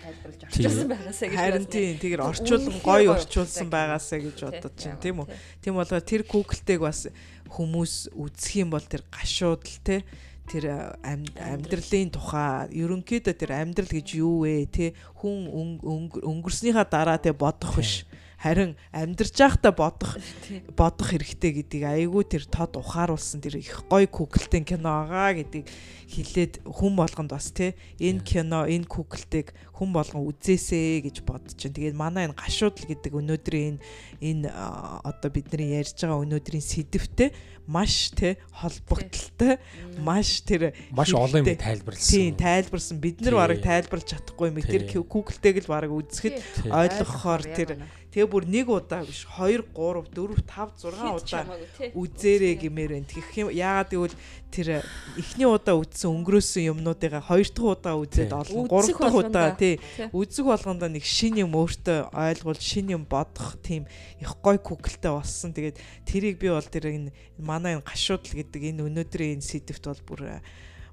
тайлбарлаж орчуулсан байгаасаа гэж харин тийм тэгэр орчуулсан гоё орчуулсан байгаасаа гэж бодож чинь тийм үү тийм болохоор тэр Google-тэйг бас хүмүүс үзэх юм бол тэр гашуудл те тэр амьдралын тухай ерөнхийдөө тэр амьдрал гэж юу вэ те хүн өнгөрснийхаа дараа те бодох биш харин амьдарч байхдаа бодох бодох хэрэгтэй гэдгийг айгүй тэр тод ухааруулсан тэр их гоё Google-тэй кино байгаа гэдгийг хилээд хүн болгонд бас тий. Энэ кино энэ Google-тэйг хүн болгон үзээсэй гэж бодож чинь. Тэгээд манай энэ гашуудл гэдэг өнөөдрийн энэ энэ одоо бидний ярьж байгаа өнөөдрийн сэдвтэй маш тий холбогдолтой маш тэр маш олон юм тайлбарласан. Тийм тайлбарсан. Бид нар барыг тайлбарлаж чадахгүй юм. Тэр Google-тэйг л барыг үзэхэд ойлгохоор тэр Тэгээ бүр нэг удаа биш 2 3 4 5 6 удаа үзээрэй гэмээр байна. Тэгэх юм яагаад гэвэл тэр эхний удаа үзсэн өнгөрөөсөн юмнуудыгаа хоёр дахь удаа үзээд олон гурав дахь удаа тий үзэг болгондоо нэг шин юм өөртөө ойлгуул шин юм бодох тийм их гой күгэлтэй болсон. Тэгээд тэрийг би бол тэр энэ манай энэ гашуудл гэдэг энэ өнөөдрийн энэ сэдвт бол бүр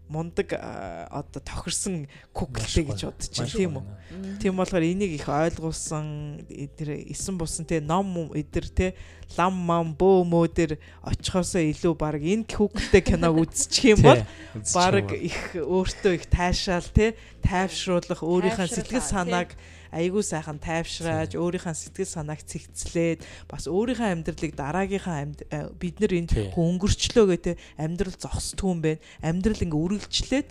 мундаг одоо тохирсон куклтэй гэж бодож байна тийм үү. Тийм болохоор энийг их ойлгуулсан тэр эсэн бусан те ном эдэр те лам мам бөө мөө дэр очихоосоо илүү баг энэ куклтэй киног үзчих юм бол баг их өөртөө их таашаал те тайвшруулах өөрийнхөө сэтгэл санааг айгүй сайхан тайвшрааж өөрийнхөө сэтгэл санааг цэгцлээд бас өөрийнхөө амьдралыг дараагийнхаа э, бид нар энд өнгөрчлөө гэдэг амьдрал зогсдгүй юм байна. Амьдрал ингээ үргэлжлээд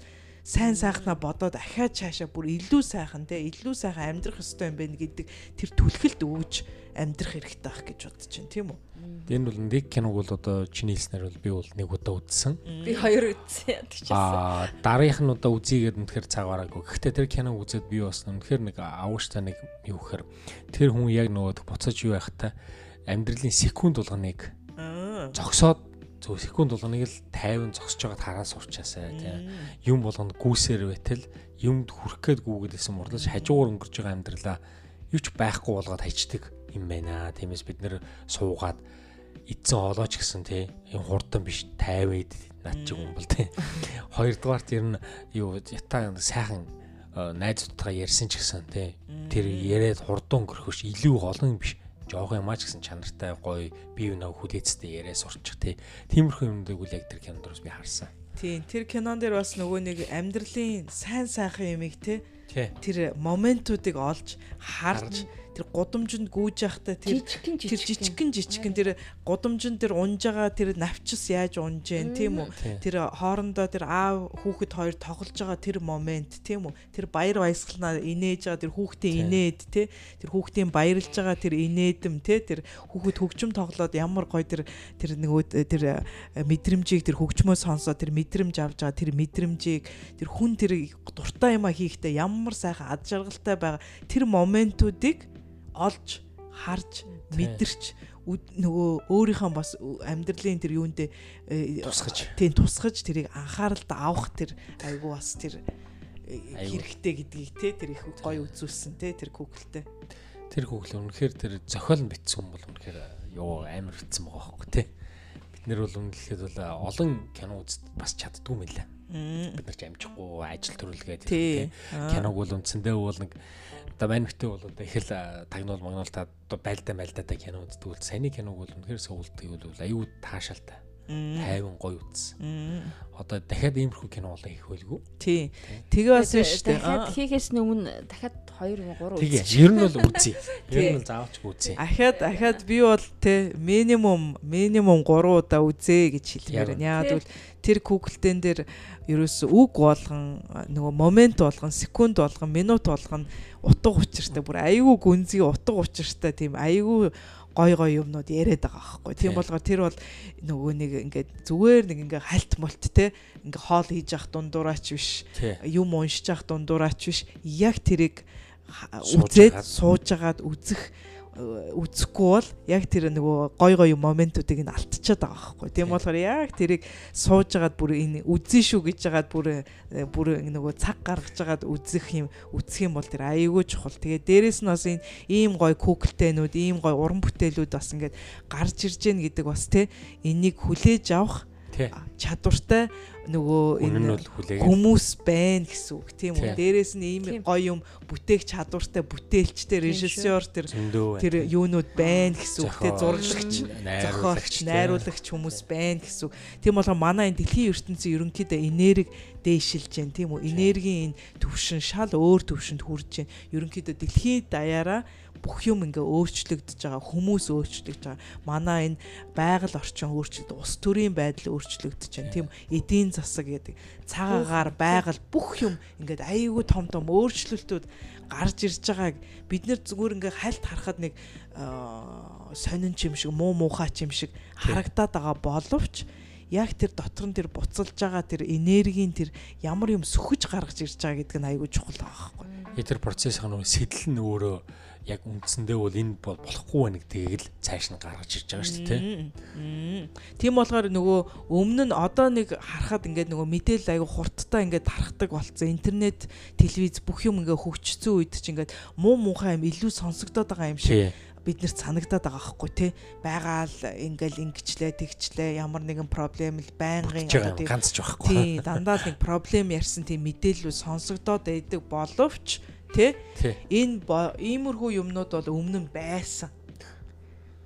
сайн сайхнаа бодоод ахаад цаашаа бүр илүү сайхан те илүү сайхан амьдрах ёстой юм байна гэдэг тэр түлхэлд өгж амьдрах хэрэгтэй байх гэж бодож байна тийм үү? Энэ бол нэг киног бол одоо чиний хэлснээр бол би бол нэг удаа үзсэн. Би хоёр үзсэн яддаг ч Аа дараагийнх нь удаа үзийгээд үнэхээр цагаараагүй. Гэхдээ тэр киног үзээд би бас үнэхээр нэг авууштай нэг юу гэхээр тэр хүн яг нөгөө буцаж юу байхтай амьдралын секунд болгоныг зогсоод зөв секунд болгоныг л 50 зогсож байгаад хараа сурчаасаа тийм. Юм болгонд гүйсээр байтал юмд хүрх гээд гүгэдсэн мурлаж хажуугаар өнгөрч байгаа амьдралаа юу ч байхгүй болгоод хайчдаг юм байна. Тиймээс бид нэр суугаад эдсэн олооч гэсэн тий энэ хурдан биш 50 эд над чиг юм бол тий. Хоёрдугаарт ер нь юу ята сайхан найзуудтайгаа ярьсан ч гэсэн тий тэр яриад хурдан өнгөрөхөш илүү олон биш жоох юм аа ч гэсэн чанартай гоё бие биенээ хүлээцтэй яриа сурчих тий. Тиймэрхүү юмдаг үл яг тэр кинонд би харсан. Тийм тэр кинон дээр бас нөгөө нэг амьдралын сайн сайхан юмыг те тэр моментуудыг олж харж тэр гудамжинд гүйж явахдаа тэр тэр жижигхэн. жижигхэн тэр гудамжинд тэр унж байгаа тэр навчис яаж унж जैन тийм үү? Тэр хоорондоо тэр аав хүүхэд хоёр тоглож байгаа тэр момент тийм үү? Тэр баяр баясгалнаа инээж байгаа тэр хүүхдээ инээд тий тэр хүүхдийн баярлж байгаа тэр инээдэм тий тэр хүүхэд хөгжим тоглоод ямар гоё тэр тэр нөгөө тэр э, мэдрэмжийг тэр хөгжмөө сонсоо тэр мэдрэмж авж байгаа тэр мэдрэмжийг тэр хүн тэр дуртай юма хийхдээ ямар сайхан ад жаргалтай байгаа. Тэр моментуудыг олж харж мэдэрч нөгөө өөрийнхөө бас амьдралын тэр юундээ э, тусгаж тийм тусгаж тэрийг анхааралд авах тэр айгу бас тэр э, хэрэгтэй гэдгийг те тэр их гоё үзүүлсэн те тэр Google-тэй. Тэр Google үнэхээр тэр зохиол нь битсэн юм бол үнэхээр ёо амар битсэн байгаа хөөхгүй те. Нэр бол үнэхээр бол олон кино үзд бас чаддгүй мэлээ. Бид нар ч амжихгүй ажил төрүүлгээд те. Киног бол үндсэндээ бол нэг Одоо мань битүү бол одоо их л тагнуул магнуул та байлдаа байлдаа та кино үздэг бол саяны киног бол үнэхээр суулдаг бол аюу таашаалтай. 50 гоё үзсэн. Одоо дахиад иймэрхүү кино болоо хийх байлгүй. Тий. Тэгээ бас биш үү. Дахиад хийхээс өмнө дахиад 2 3 үзье. Ер нь бол үзье. Ер нь заавч үзье. Ахаад ахаад би бол те минимум минимум 3 удаа үзье гэж хэлмээр байна. Яагаад гэвэл тэр Google-тэн дээр ерөөс үг болгон нөгөө момент болгон секунд болгон минут болгон утга учиртай бүр айгүй гүнзгий утга учиртай тийм айгүй гой гой юмнууд яриад байгаа байхгүй. Тийм болгоор тэр бол нөгөө нэг ингээд зүгээр нэг ингээ хальт молт те ингээ хоол хийж явах дундуураач биш. Юм уншиж явах дундуураач биш. Яг тэрийг үзээд суужгаад үзэх үзэхгүй бол яг тэр нөгөө гой гой моментуудыг нь алдчихад байгаа байхгүй. Тийм болохоор яг тэрийг суужгаад бүр энэ үзэн шүү гэж жагаад бүр э, бүр нөгөө цаг гаргаж жагаад үзэх юм үзэх юм бол тэр аяйгүй чухал. Тэгээ дээрэс нь бас энэ ийм гой куклтэнүүд, ийм гой уран бүтээлүүд бас ингээд гарч ирж гэн гэдэг бас те энийг хүлээж авах чадвартай нөгөө энэ хүмүүс байна гэсэн үг тийм үү. Дээрээс нь ийм гоё юм бүтээх чадвартай бүтээлчтэй режиссер тэр тэр юунууд байна гэсэн үг. Тэ зурагч, зохиолч, найруулагч хүмүүс байна гэсэн үг. Тийм болохоор манай энэ дэлхийн ертөнцийн ерөнхийдөө энерги дээшилж जैन тийм үү. Энергийн энэ төвшин шал өөр төвшөнд хүрж जैन. Ерөнхийдөө дэлхийн даяараа бүх юм ингээ өөрчлөгдөж байгаа хүмүүс өөрчлөгдөж байгаа. Манай энэ байгаль орчин өөрчлөгдөж ус төрийн байдал өөрчлөгдөж байна тийм эдийн засаг гэдэг цагаагаар байгаль бүх юм ингээд аюулгүй том том өөрчлөлтүүд гарч ирж байгааг бид нэр зүгээр ингээ хальт харахад нэг сонин ч юм шиг муу муухай ч юм шиг харагдаад байгаа боловч яг тэр дотор нь тэр буцалж байгаа тэр энергийн тэр ямар юм сөхөж гаргаж ирж байгаа гэдэг нь айгүй чухал байгаа байхгүй. Тэр процессын нөө сэтэл нь өөрөө яг үндсэндээ бол энэ болохгүй байна гэдгийг л цааш нь гаргаж ирж байгаа шүү дээ. Тийм болохоор нөгөө өмнө нь одоо нэг харахад ингээд нөгөө мэдээлэл аягүй хурдтай ингээд тархдаг болцсон. Интернет, телевиз бүх юм ингээд хөгжсөн үед чи ингээд муу муухай юм илүү сонсогдоод байгаа юм шиг биднэрт санагдаад байгаа байхгүй тий байгаал ингээл ингэчлээ тэгчлээ ямар нэгэн проблем л байнгын ганц ч байхгүй. Тий дандаа л нэг проблем ярьсан тийм мэдээлэл сонсогдоод байдаг боловч Тэ? Энэ иймэрхүү юмнууд бол өмнө нь байсан.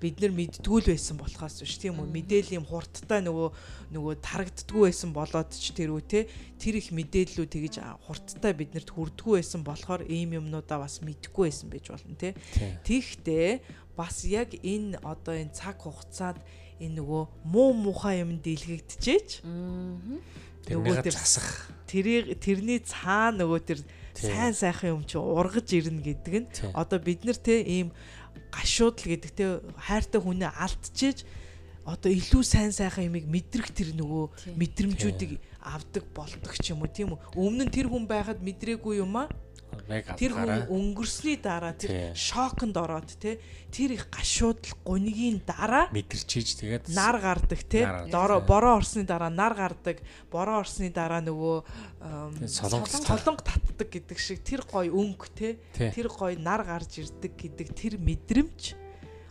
Бид нар мэдтгүүл байсан болохоос биш тийм үү? Мэдээлэл юм хурдтай нөгөө нөгөө тарагддггүй байсан болоод ч тэр үү те тэр их мэдээллүүд тэгж хурдтай биднэрт хүрдггүй байсан болохоор ийм юмнуудаа бас мэдхгүй байсан байж болно те. Тэгтээ бас яг энэ одоо энэ цаг хугацаанд энэ нөгөө муу мухай юм дэлгэгдэжээч. Тэрнийг тэр- засах. тэрийг тэрний цаана нөгөө тэр Тийм. Сайн сайхан юм чи ургаж ирнэ гэдэг нь. Одоо бид нар те ийм гашуудл гэдэг те хайртай хүнээ алдчихэж одоо илүү сайн сайхан юмыг мэдрэх тэр нөгөө мэдрэмжүүдийг авдаг болдог ч юм уу. Тийм үү? Өмнө нь тэр хүн байхад мэдрээгүй юм а? Яг тэр хүн өнгөрсний дараа тэр шоконд ороод те тэр их гашуудл гунигийн дараа мэдэрчиж тэгээд нар гардаг те. Бороо орсны дараа нар гардаг. Бороо орсны дараа нөгөө солонгос солонго татдаг. гэдэг шиг тэр гой өнгө те. Тэр гой нар гарч ирдэг гэдэг тэр мэдрэмж.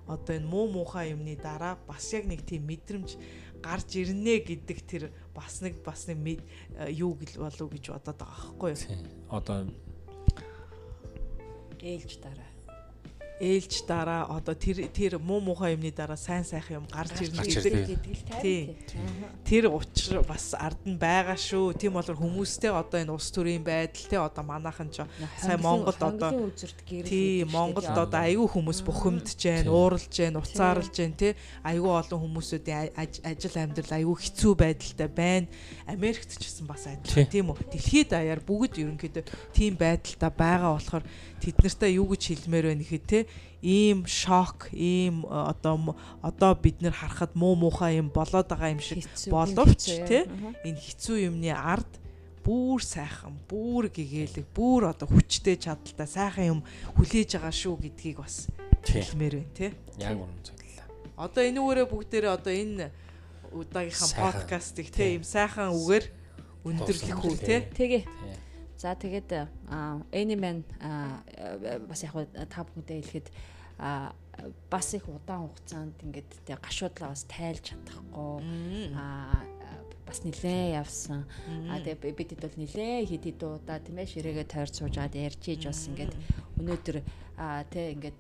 Одоо энэ муу муухай юмны дараа бас яг нэг тийм мэдрэмж гарч ирнэ гэдэг тэр бас нэг бас нэг э, юу гэл болов гэж бодоод байгаа байхгүй юу. Одоо ээлж дараа ээлж дараа одоо тэр тэр муу муухай юмны дараа сайн сайхан юм гарч ирнэ Гарч гэдэг ирдэг. гэдэг л Тий. тайван. тэр учир бас ард нь байгаа шүү. Тийм болохоор хүмүүстэй одоо энэ улс төрийн байдал те одоо манайхан ч Сайн Монголд одоо- үзэрт гэрэл. тий гэдэг Монголд штэ, тий. одоо айгүй хүмүүс бухимдж जैन, Тий. ууралж जैन, уцаарлж जैन те айгүй олон хүмүүсүүдийн аж- ажил амьдрал айгүй хэцүү байдалтай байна. Америкт ч гэсэн бас Тий. адилхан тийм үү. Дэлхийд даяар бүгд ерөнхийдөө тийм байдалтай байгаа болохоор тэд нартай юу гэж хэлмээр байна гэхэд те ийм шок, ийм э, одоо одоо бид нэр харахад муу муухай юм болоод байгаа юм шиг боловч, тий? энэ хэцүү юмны ард бүр сайхан, бүр гэгээлэг, бүр одоо хүчтэй чадaltaй сайхан юм хүлээж байгаа шүү гэдгийг бас хэлмээр байна тий. Яг үнэн зөвлөлээ. Одоо энэ үгээрээ бүгдээрээ одоо энэ удаагийнхаа подкастыг Тий. ийм сайхан үгээр өндөрлөх үү тий. Тэгээ. За тэгээд аа бас яг та бүхэндээ хэлэхэд бас их удаан хугацаанд ингээд тэг гашуудлаа бас тайлж чадахгүй аа бас нилээ явсан. Аа тэгээ би- бидэд бол нилээ хэд хэд удаа тийм ээ ширээгээ тойрч суужгаад ярьж ийж бас ингээд өнөөдөр аа тэ ингээд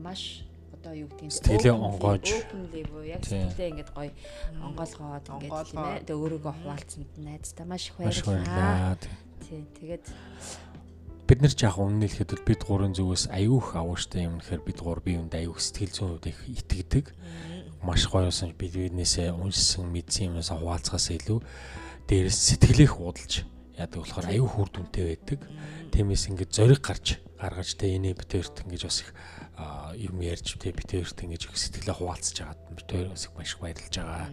маш одоо юу гэдэг нь Сэтгэлээ онгоож. яг Тийм. сэтгэлээ ингээд гоё онгоолгоод ингээд тийм ээ тэгээ өөрийгөө хуваалцсанд найзтай маш их баярлалаа. Тийм тэгээд Бид нар жаах өмнө хэлэхэд бол бид гурван зүгээс аюух авууштай юм гэхээр бид гур бие биендээ аюух сэтгэл зүйн хувьд их итгэдэг. Маш гоёсэн бид биднээсээ уншсан мэдсэн юмнаас хуваалцахаас илүү дээрээс сэтгэлээ худалж яадаг болохоор аюух үр дүнтэй байдаг. Тиймээс ингээд зориг гарч гаргаж тэ энийг битээрт ингэж бас их юм ярьж тэ битээрт ингэж их сэтгэлээ хуваалцаж байгаад битээрээс их маш их баярлж байгаа.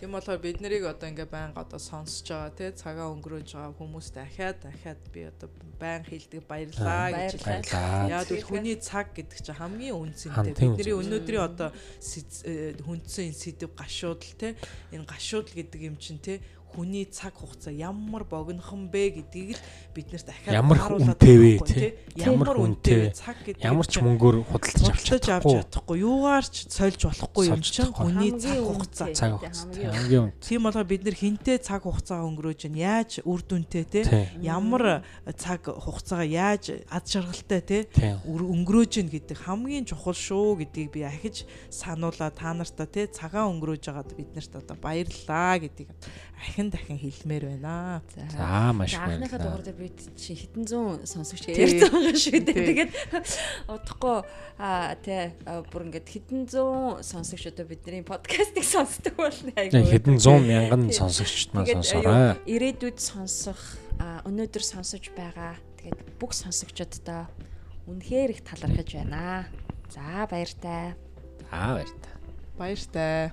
Тийм болохоор бид нарыг одоо ингээ байнга одоо сонсож байгаа тий цагаа өнгөрөөж байгаа хүмүүс дахиад дахиад би одоо байн хилдэг баярлаа гэж. Баярлалаа. Яг бол хүний цаг гэдэг чинь хамгийн үнцэнтэй. Бидний өнөөдрийн одоо э, хүндсэн энэ сэдв гашуудл те энэ гашуудл гэдэг юм чинь те хүний цаг хугацаа ямар богинохон бэ гэдгийг л бид нарт дахиад Ямар үнэтэй вэ, байхгүй, Ямар үнэтэй цаг гэдэг Ямар ч мөнгөөр худалдаж авч чадахгүй. юугаар ч сольж болохгүй юм чинь хүний цаг хугацаа Цаг Тий, хугацаа. хамгийн үнэтэй. Тийм болохоор бид нар хинтээ цаг хугацаа өнгөрөөж байна. Яаж үр дүнтэй Тий. ямар цаг хугацаагаа яаж ад жаргалтай Тий. өр- өнгөрөөж гин гэдэг хамгийн чухал шүү гэдгийг би ахиж сануулаа та нартаа те цагаан өнгөрөөж байгаад бид нарт одоо баярлалаа гэдгийг ахин дахин хэлмээр байна. За маш За, анхныхаа дугаар баярлалаа. дээр бид чи хитэн зуун сонсогч ярьсан байгаа шүү дээ. Тэгээд удахгүй аа тий бүр ингээд хитэн зуун сонсогч одоо бидний подкастыг сонсдог болно айгу. Хэдэн 100 мянган сонсогчд маань сонсоорой. Ирээдүйд сонсох өнөөдөр сонсож байгаа. Тэгээд бүх сонсогчдоо үнэхээр их талархаж байна. За баяртай. Аа баяр та. Баяртай.